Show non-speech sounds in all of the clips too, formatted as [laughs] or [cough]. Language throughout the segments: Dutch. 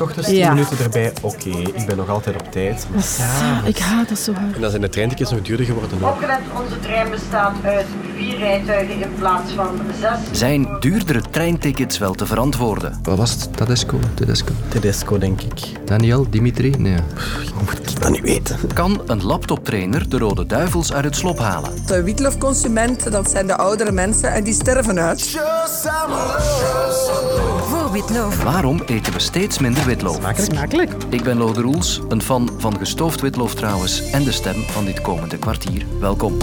s ochtends 10 Ja. minuten erbij. Oké, ik ben nog altijd op tijd. Maar Ja, ik haat dat zo hard. En dan zijn de treintickets nog duurder geworden. ook. Opgelet, onze trein bestaat uit vier rijtuigen in plaats van zes. Zijn duurdere treintickets wel te verantwoorden? Wat was het? Tedesco? Tedesco. Tedesco, denk ik. Daniel? Dimitri? Nee. Hoe moet ik dat niet weten? Kan een laptoptrainer de Rode Duivels uit het slop halen? De witlofconsumenten, dat zijn de oudere mensen en die sterven uit. Voor Witloof. Waarom eten we steeds minder Smakelijk. Ik ben Lode Roels, een fan van gestoofd witlof trouwens en de stem van dit komende kwartier. Welkom.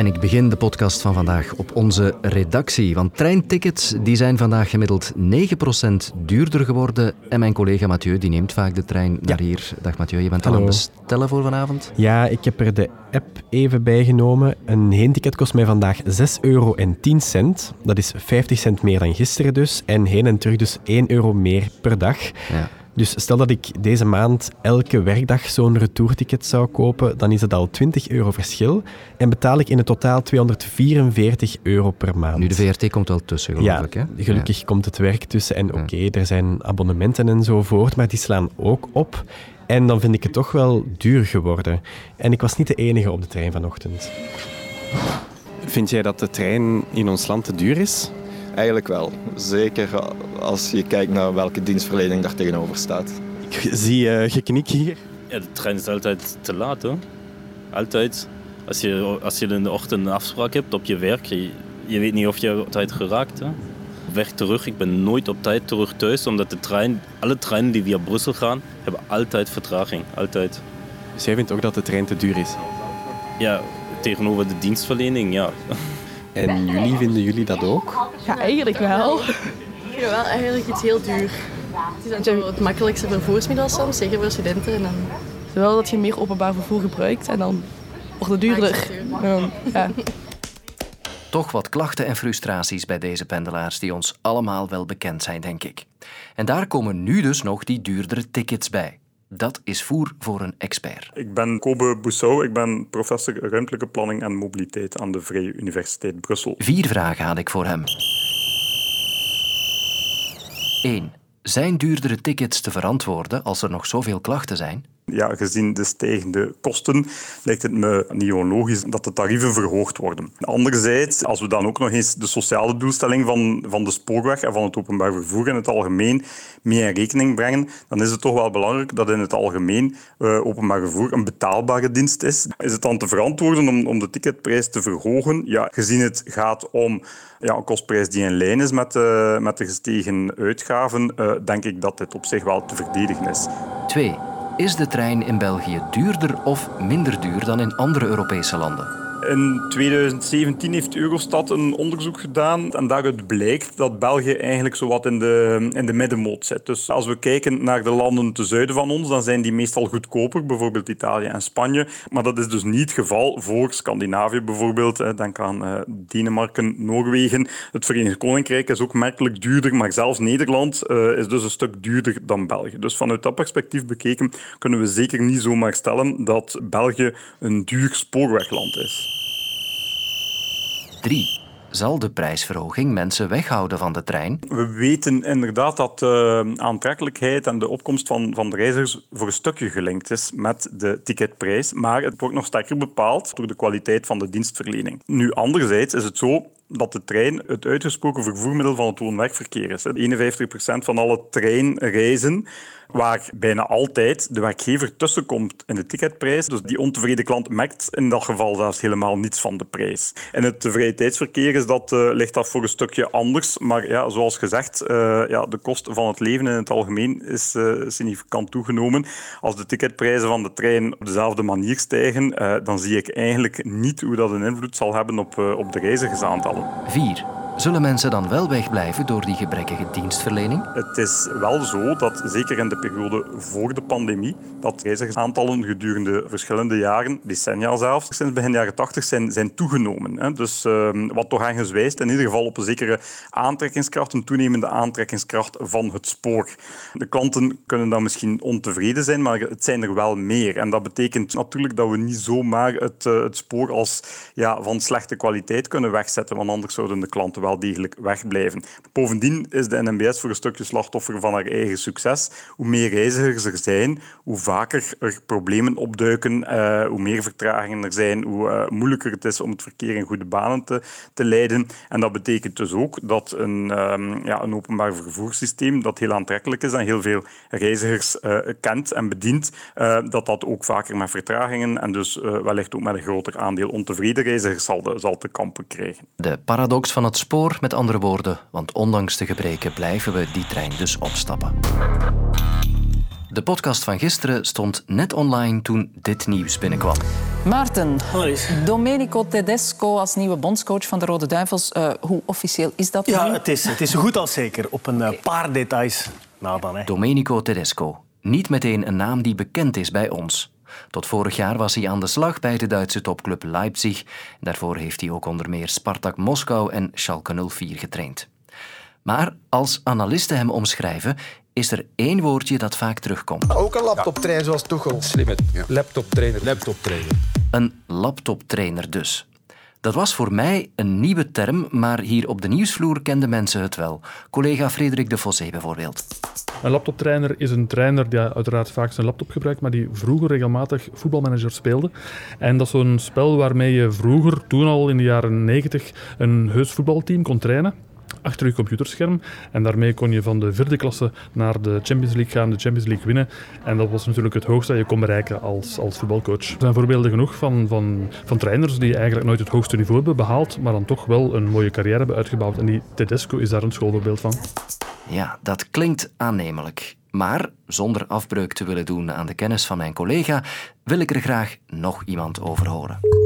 En ik begin de podcast van vandaag op onze redactie. Want treintickets die zijn vandaag gemiddeld 9% duurder geworden. En mijn collega Mathieu die neemt vaak de trein naar hier. Dag Mathieu, je bent al aan het bestellen voor vanavond? Ja, ik heb er de app even bij genomen. Een heenticket kost mij vandaag 6 euro en 10 cent. Dat is 50 cent meer dan gisteren dus. En heen en terug dus 1 euro meer per dag. Ja. Dus stel dat ik deze maand elke werkdag zo'n retourticket zou kopen, dan is het al 20 euro verschil. En betaal ik in het totaal 244 euro per maand. Nu, de VRT komt wel tussen, geloof ja, ik. Hè? gelukkig komt het werk tussen. En oké, er zijn abonnementen en zo voort, maar die slaan ook op. En dan vind ik het toch wel duur geworden. En ik was niet de enige op de trein vanochtend. Vind jij dat de trein in ons land te duur is? Eigenlijk wel. Zeker als je kijkt naar welke dienstverlening daar tegenover staat. Ik zie eh, geknik hier. Ja, de trein is altijd te laat, hoor. Altijd. Als je, als je in de ochtend een afspraak hebt op je werk, je, je weet niet of je op tijd geraakt. Hè? Weg terug, ik ben nooit op tijd terug thuis, omdat de trein, alle treinen die via Brussel gaan, hebben altijd vertraging. Altijd. Dus jij vindt ook dat de trein te duur is? Ja, tegenover de dienstverlening, ja. [laughs] En jullie, vinden jullie dat ook? Ja, eigenlijk wel. Ik vind het wel eigenlijk iets heel duur. Het is dan het makkelijkste vervoersmiddel soms, zeker voor studenten. En dan Wel dat je meer openbaar vervoer gebruikt en dan wordt het duurder. Ja, ja. [laughs] Toch wat klachten en frustraties bij deze pendelaars die ons allemaal wel bekend zijn, denk ik. En daar komen nu dus nog die duurdere tickets bij. Dat is voer voor een expert. Ik ben Kobe Boussou, ik ben professor ruimtelijke planning en mobiliteit aan de Vrije Universiteit Brussel. Vier vragen had ik voor hem. 1. Zijn duurdere tickets te verantwoorden als er nog zoveel klachten zijn? Ja, gezien de stijgende kosten lijkt het me niet onlogisch dat de tarieven verhoogd worden. Anderzijds, als we dan ook nog eens de sociale doelstelling van, van de spoorweg en van het openbaar vervoer in het algemeen mee in rekening brengen, dan is het toch wel belangrijk dat in het algemeen eh, openbaar vervoer een betaalbare dienst is. Is het dan te verantwoorden om, om de ticketprijs te verhogen? Ja, gezien het gaat om ja, een kostprijs die in lijn is met, de met de gestegen uitgaven, eh, denk ik dat dit op zich wel te verdedigen is. 2. Is de trein in België duurder of minder duur dan in andere Europese landen? In 2017 heeft Eurostat een onderzoek gedaan en daaruit blijkt dat België eigenlijk zowat in de, in de middenmoot zit. Dus als we kijken naar de landen ten zuiden van ons, dan zijn die meestal goedkoper, bijvoorbeeld Italië en Spanje. Maar dat is dus niet het geval voor Scandinavië bijvoorbeeld. Denk aan eh, Denemarken, Noorwegen. Het Verenigd Koninkrijk is ook merkelijk duurder, maar zelfs Nederland eh, is dus een stuk duurder dan België. Dus vanuit dat perspectief bekeken kunnen we zeker niet zomaar stellen dat België een duur spoorwegland is. 3. Zal de prijsverhoging mensen weghouden van de trein? We weten inderdaad dat de aantrekkelijkheid en de opkomst van, van de reizigers voor een stukje gelinkt is met de ticketprijs. Maar het wordt nog sterker bepaald door de kwaliteit van de dienstverlening. Nu, anderzijds is het zo dat de trein het uitgesproken vervoermiddel van het woon-werkverkeer is. 51% van alle treinreizen waar bijna altijd de werkgever tussenkomt in de ticketprijs. Dus die ontevreden klant merkt in dat geval zelfs helemaal niets van de prijs. In het vrije tijdsverkeer is dat, eh, ligt dat voor een stukje anders. Maar ja, zoals gezegd, eh, ja, de kosten van het leven in het algemeen is eh, significant toegenomen. Als de ticketprijzen van de trein op dezelfde manier stijgen, dan zie ik eigenlijk niet hoe dat een invloed zal hebben op, op de reizigersaantallen. 4. Zullen mensen dan wel wegblijven door die gebrekkige dienstverlening? Het is wel zo dat, zeker in de periode voor de pandemie, dat reizigersaantallen gedurende verschillende jaren, decennia zelfs, sinds begin jaren 80 zijn, zijn toegenomen. Dus ehm, wat toch ergens wijst, in ieder geval op een zekere aantrekkingskracht, een toenemende aantrekkingskracht van het spoor. De klanten kunnen dan misschien ontevreden zijn, maar het zijn er wel meer. En dat betekent natuurlijk dat we niet zomaar het, eh, het spoor als ja, van slechte kwaliteit kunnen wegzetten, want anders zouden de klanten wel wel degelijk wegblijven. Bovendien is de NMBS voor een stukje slachtoffer van haar eigen succes. Hoe meer reizigers er zijn, hoe vaker er problemen opduiken, uh, hoe meer vertragingen er zijn, hoe uh, moeilijker het is om het verkeer in goede banen te, te leiden. En dat betekent dus ook dat een, um, ja, een openbaar vervoerssysteem dat heel aantrekkelijk is en heel veel reizigers uh, kent en bedient, dat dat ook vaker met vertragingen en dus wellicht ook met een groter aandeel ontevreden reizigers zal, zal te kampen krijgen. De paradox van het spoor, met andere woorden, want ondanks de gebreken blijven we die trein dus opstappen. De podcast van gisteren stond net online toen dit nieuws binnenkwam. Maarten, Domenico Tedesco als nieuwe bondscoach van de Rode Duivels. Uh, hoe officieel is dat? Ja, het is, het is zo goed als zeker. Op een uh, paar details na dan. Hè. Domenico Tedesco. Niet meteen een naam die bekend is bij ons. Tot vorig jaar was hij aan de slag bij de Duitse topclub Leipzig. Daarvoor heeft hij ook onder meer Spartak Moskou en Schalke 04 getraind. Maar als analisten hem omschrijven, is er één woordje dat vaak terugkomt. Ook een laptoptrainer zoals Tuchel. Slimme ja. laptoptrainer. Laptoptrainer. Een laptoptrainer dus. Dat was voor mij een nieuwe term, maar hier op de nieuwsvloer kenden mensen het wel. Collega Frederik de Fossé bijvoorbeeld. Een laptoptrainer is een trainer die uiteraard vaak zijn laptop gebruikt, maar die vroeger regelmatig voetbalmanager speelde. En dat is zo'n spel waarmee je vroeger, toen al in de jaren 90, een heus voetbalteam kon trainen achter je computerscherm. En daarmee kon je van de vierde klasse naar de Champions League gaan, de Champions League winnen. En dat was natuurlijk het hoogste dat je kon bereiken als, als voetbalcoach. Er zijn voorbeelden genoeg van, van, van trainers die eigenlijk nooit het hoogste niveau hebben behaald, maar dan toch wel een mooie carrière hebben uitgebouwd. En die Tedesco is daar een schoolvoorbeeld van. Ja, dat klinkt aannemelijk. Maar zonder afbreuk te willen doen aan de kennis van mijn collega, wil ik er graag nog iemand over horen.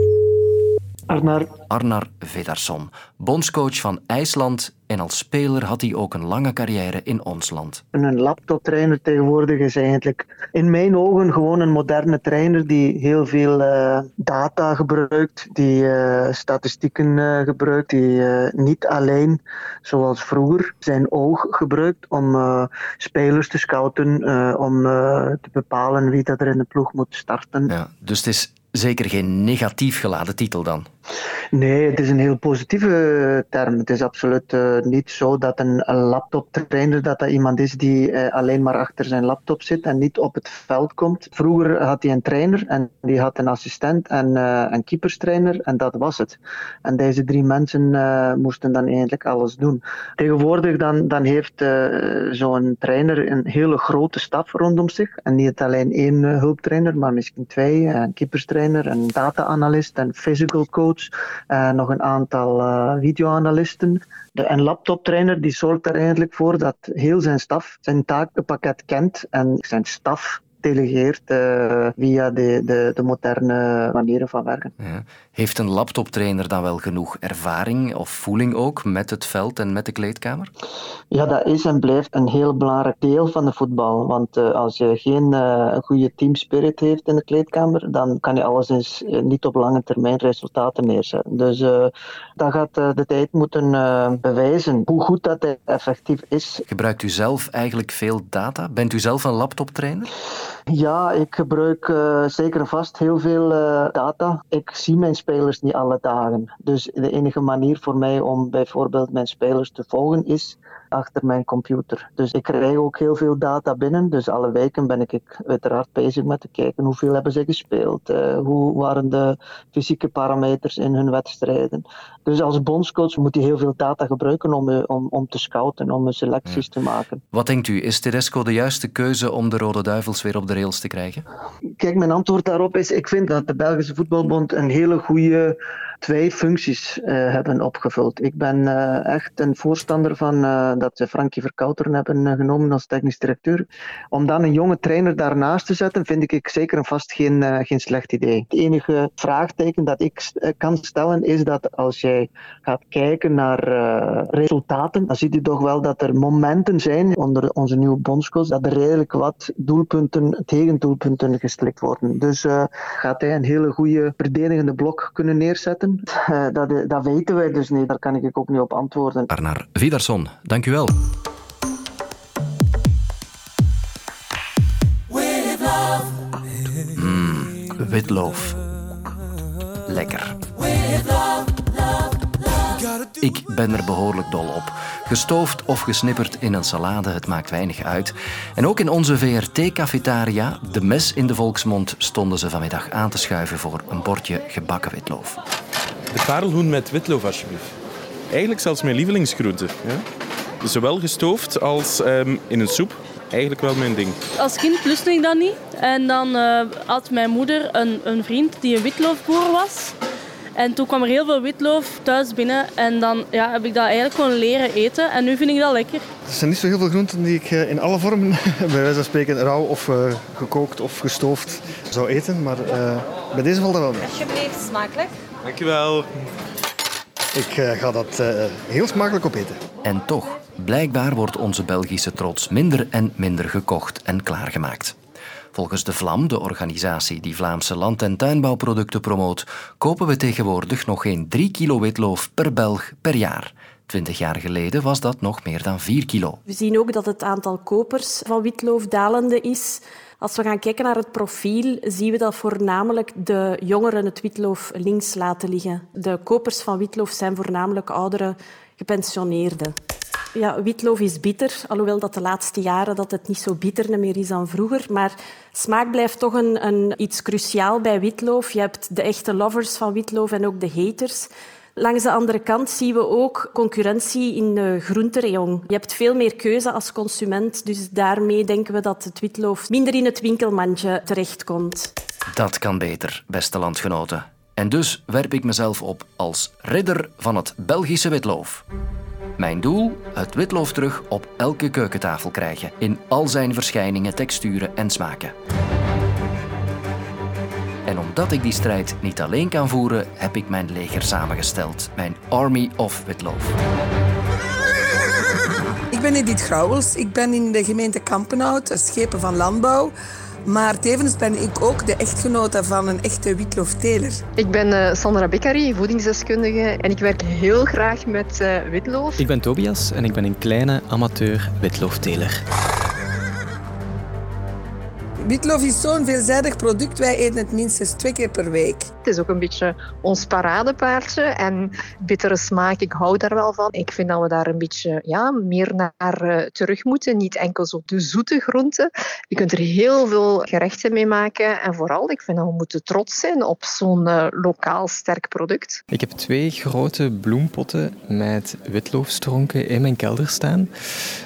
Arnar. Arnar Vedarsson, bondscoach van IJsland en als speler had hij ook een lange carrière in ons land. Een laptoptrainer tegenwoordig is eigenlijk in mijn ogen gewoon een moderne trainer die heel veel uh, data gebruikt, die uh, statistieken uh, gebruikt, die niet alleen zoals vroeger zijn oog gebruikt om spelers te scouten, om te bepalen wie dat er in de ploeg moet starten. Ja, dus het is zeker geen negatief geladen titel dan? Nee, het is een heel positieve term. Het is absoluut uh, niet zo dat een, laptoptrainer dat dat iemand is die uh, alleen maar achter zijn laptop zit en niet op het veld komt. Vroeger had hij een trainer en die had een assistent en een keeperstrainer en dat was het. En deze drie mensen moesten dan eigenlijk alles doen. Tegenwoordig dan, dan heeft zo'n trainer een hele grote staf rondom zich en niet alleen één hulptrainer, maar misschien twee, een keeperstrainer, een data-analyst, een physical coach uh, nog een aantal uh, videoanalisten. De, een laptoptrainer die zorgt er eigenlijk voor dat heel zijn staf zijn takenpakket kent en zijn staf delegeert uh, via de, de, de, moderne manieren van werken. Ja. Heeft een laptoptrainer dan wel genoeg ervaring of voeling ook met het veld en met de kleedkamer? Ja, dat is en blijft een heel belangrijk deel van de voetbal. Want uh, als je geen uh, goede teamspirit heeft in de kleedkamer, dan kan je alleszins niet op lange termijn resultaten neerzetten. Dus dat gaat de tijd moeten bewijzen hoe goed dat effectief is. Gebruikt u zelf eigenlijk veel data? Bent u zelf een laptoptrainer? Ja, ik gebruik uh, zeker vast heel veel uh, data. Ik zie mijn spelers niet alle dagen. Dus de enige manier voor mij om bijvoorbeeld mijn spelers te volgen is achter mijn computer. Dus ik krijg ook heel veel data binnen. Dus alle weken ben ik uiteraard bezig met te kijken hoeveel hebben ze gespeeld. Uh, hoe waren de fysieke parameters in hun wedstrijden. Dus als bondscoach moet je heel veel data gebruiken om, om, om te scouten, om selecties ja. te maken. Wat denkt u, is Tedesco de juiste keuze om de Rode Duivels weer op de rails te krijgen? Kijk, mijn antwoord daarop is: ik vind dat de Belgische Voetbalbond een hele goede twee functies uh, hebben opgevuld. Ik ben uh, echt een voorstander van uh, dat ze Frankie Verkouteren hebben genomen als technisch directeur. Om dan een jonge trainer daarnaast te zetten, vind ik zeker en vast geen, geen slecht idee. Het enige vraagteken dat ik kan stellen is dat als jij gaat kijken naar resultaten, dan ziet u toch wel dat er momenten zijn onder onze nieuwe bondscoach dat er redelijk wat doelpunten, tegendoelpunten gestrikt worden. Dus gaat hij een hele goede verdedigende blok kunnen neerzetten. Uh, dat, dat, weten wij dus niet. Daar kan ik ook niet op antwoorden. Arnar Vidarsson, dank u wel. Mm, witloof. Lekker. Ik ben er behoorlijk dol op. Gestoofd of gesnipperd in een salade, het maakt weinig uit. En ook in onze VRT-cafetaria, de mes in de volksmond, stonden ze vanmiddag aan te schuiven voor een bordje gebakken witloof. De parelhoen met witloof, alsjeblieft. Eigenlijk zelfs mijn lievelingsgroente. Ja? Zowel gestoofd als ehm, in een soep. Eigenlijk wel mijn ding. Als kind lustte ik dat niet. En dan eh, had mijn moeder een, een vriend die een witloofboer was. En toen kwam er heel veel witlof thuis binnen. En dan ja, heb ik dat eigenlijk gewoon leren eten. En nu vind ik dat lekker. Er zijn niet zo heel veel groenten die ik eh, in alle vormen, [laughs] bij wijze van spreken, rauw of eh, gekookt of gestoofd zou eten. Maar uh, bij deze valt dat wel mee. Alsjeblieft, smakelijk. Dankjewel. Ik uh, ga dat heel smakelijk opeten. En toch, blijkbaar wordt onze Belgische trots minder en minder gekocht en klaargemaakt. Volgens de VLAM, de organisatie die Vlaamse land- en tuinbouwproducten promoot, kopen we tegenwoordig nog geen 3 kilo witloof per Belg per jaar. Twintig jaar geleden was dat nog meer dan 4 kilo. We zien ook dat het aantal kopers van witloof dalende is. Als we gaan kijken naar het profiel, zien we dat voornamelijk de jongeren het witloof links laten liggen. De kopers van witloof zijn voornamelijk oudere gepensioneerden. Ja, witloof is bitter, alhoewel dat de laatste jaren dat het niet zo bitter meer is dan vroeger. Maar smaak blijft toch een, een, iets cruciaal bij witloof. Je hebt de echte lovers van witloof en ook de haters. Langs de andere kant zien we ook concurrentie in de groentereon. Je hebt veel meer keuze als consument, dus daarmee denken we dat het witloof minder in het winkelmandje terechtkomt. Dat kan beter, beste landgenoten. En dus werp ik mezelf op als ridder van het Belgische witloof. Mijn doel? Het witloof terug op elke keukentafel krijgen, in al zijn verschijningen, texturen en smaken. En omdat ik die strijd niet alleen kan voeren, heb ik mijn leger samengesteld. Mijn Army of Witloof. Ik ben Edith Grauwels. Ik ben in de gemeente Kampenhout, schepen van landbouw. Maar tevens ben ik ook de echtgenote van een echte witloofteler. Ik ben uh, Sandra Beccari, voedingsdeskundige en ik werk heel graag met uh, witloof. Ik ben Tobias en ik ben een kleine amateur witloofteler. Witloof is zo'n veelzijdig product. Wij eten het minstens twee keer per week. Het is ook een beetje ons paradepaardje. En bittere smaak, ik hou daar wel van. Ik vind dat we daar een beetje ja, meer naar uh, terug moeten. Niet enkel zo de zoete groenten. Je kunt er heel veel gerechten mee maken. En vooral, ik vind dat we moeten trots zijn op zo'n uh, lokaal sterk product. Ik heb twee grote bloempotten met witloofstronken in mijn kelder staan.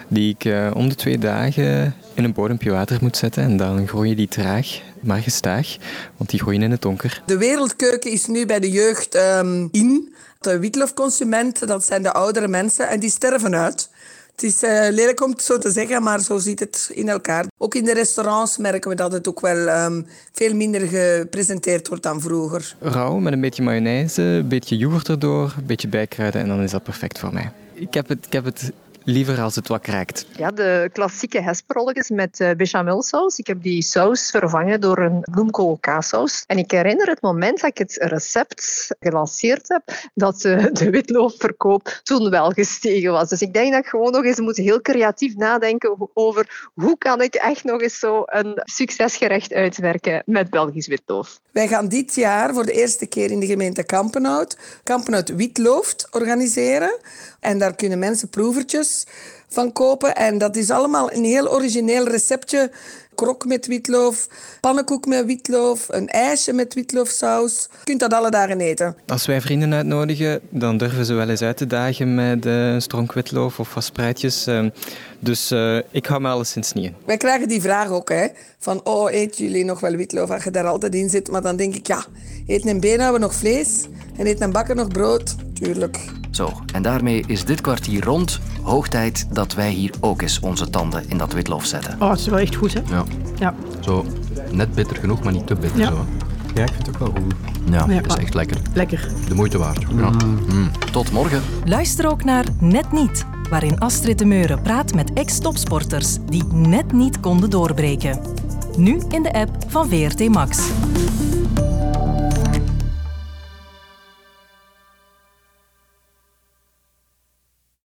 Die ik uh, om de twee dagen in een bodempje water moet zetten. En dan groeien die traag, maar gestaag, want die groeien in het donker. De wereldkeuken is nu bij de jeugd um, in. De witloofconsumenten, dat zijn de oudere mensen, en die sterven uit. Het is uh, lelijk om het zo te zeggen, maar zo zit het in elkaar. Ook in de restaurants merken we dat het ook wel um, veel minder gepresenteerd wordt dan vroeger. Rauw met een beetje mayonaise, een beetje yoghurt erdoor, een beetje bijkruiden en dan is dat perfect voor mij. Ik heb het, ik heb het liever als het wat kraakt. Ja, de klassieke hesperolletjes met uh, bechamelsaus. Ik heb die saus vervangen door een bloemkool kaassaus. En ik herinner het moment dat ik het recept gelanceerd heb, dat uh, de witloofverkoop toen wel gestegen was. Dus ik denk dat ik gewoon nog eens moet heel creatief nadenken over hoe kan ik echt nog eens zo een succesgerecht uitwerken met Belgisch witloof. Wij gaan dit jaar voor de eerste keer in de gemeente Kampenhout Kampenhout Witlooft organiseren. En daar kunnen mensen proevertjes this van kopen. En dat is allemaal een heel origineel receptje. Krok met witloof, pannenkoek met witloof, een ijsje met witloofsaus. Je kunt dat alle dagen eten. Als wij vrienden uitnodigen, dan durven ze wel eens uit te dagen met uh, een stronk witloaf of wat spreidjes. Uh, dus uh, ik hou me alleszins niet in. Wij krijgen die vraag ook, hè. Van, oh, eten jullie nog wel witloof als je daar altijd in zit? Maar dan denk ik, ja, eten een beenhouwer nog vlees? En eten een bakker nog brood? Tuurlijk. Zo, en daarmee is dit kwartier rond. Hoog tijd dat wij hier ook eens onze tanden in dat witlof zetten. Oh, het is wel echt goed, hè? Ja. Ja. Zo, net bitter genoeg, maar niet te bitter. Ja. Zo. Ja, ik vind het ook wel goed. Ja, Ja, het is echt lekker. Lekker. De moeite waard. Ja. Mm. Tot morgen. Luister ook naar Net Niet, waarin Astrid de Meuren praat met ex-topsporters die net niet konden doorbreken. Nu in de app van VRT Max.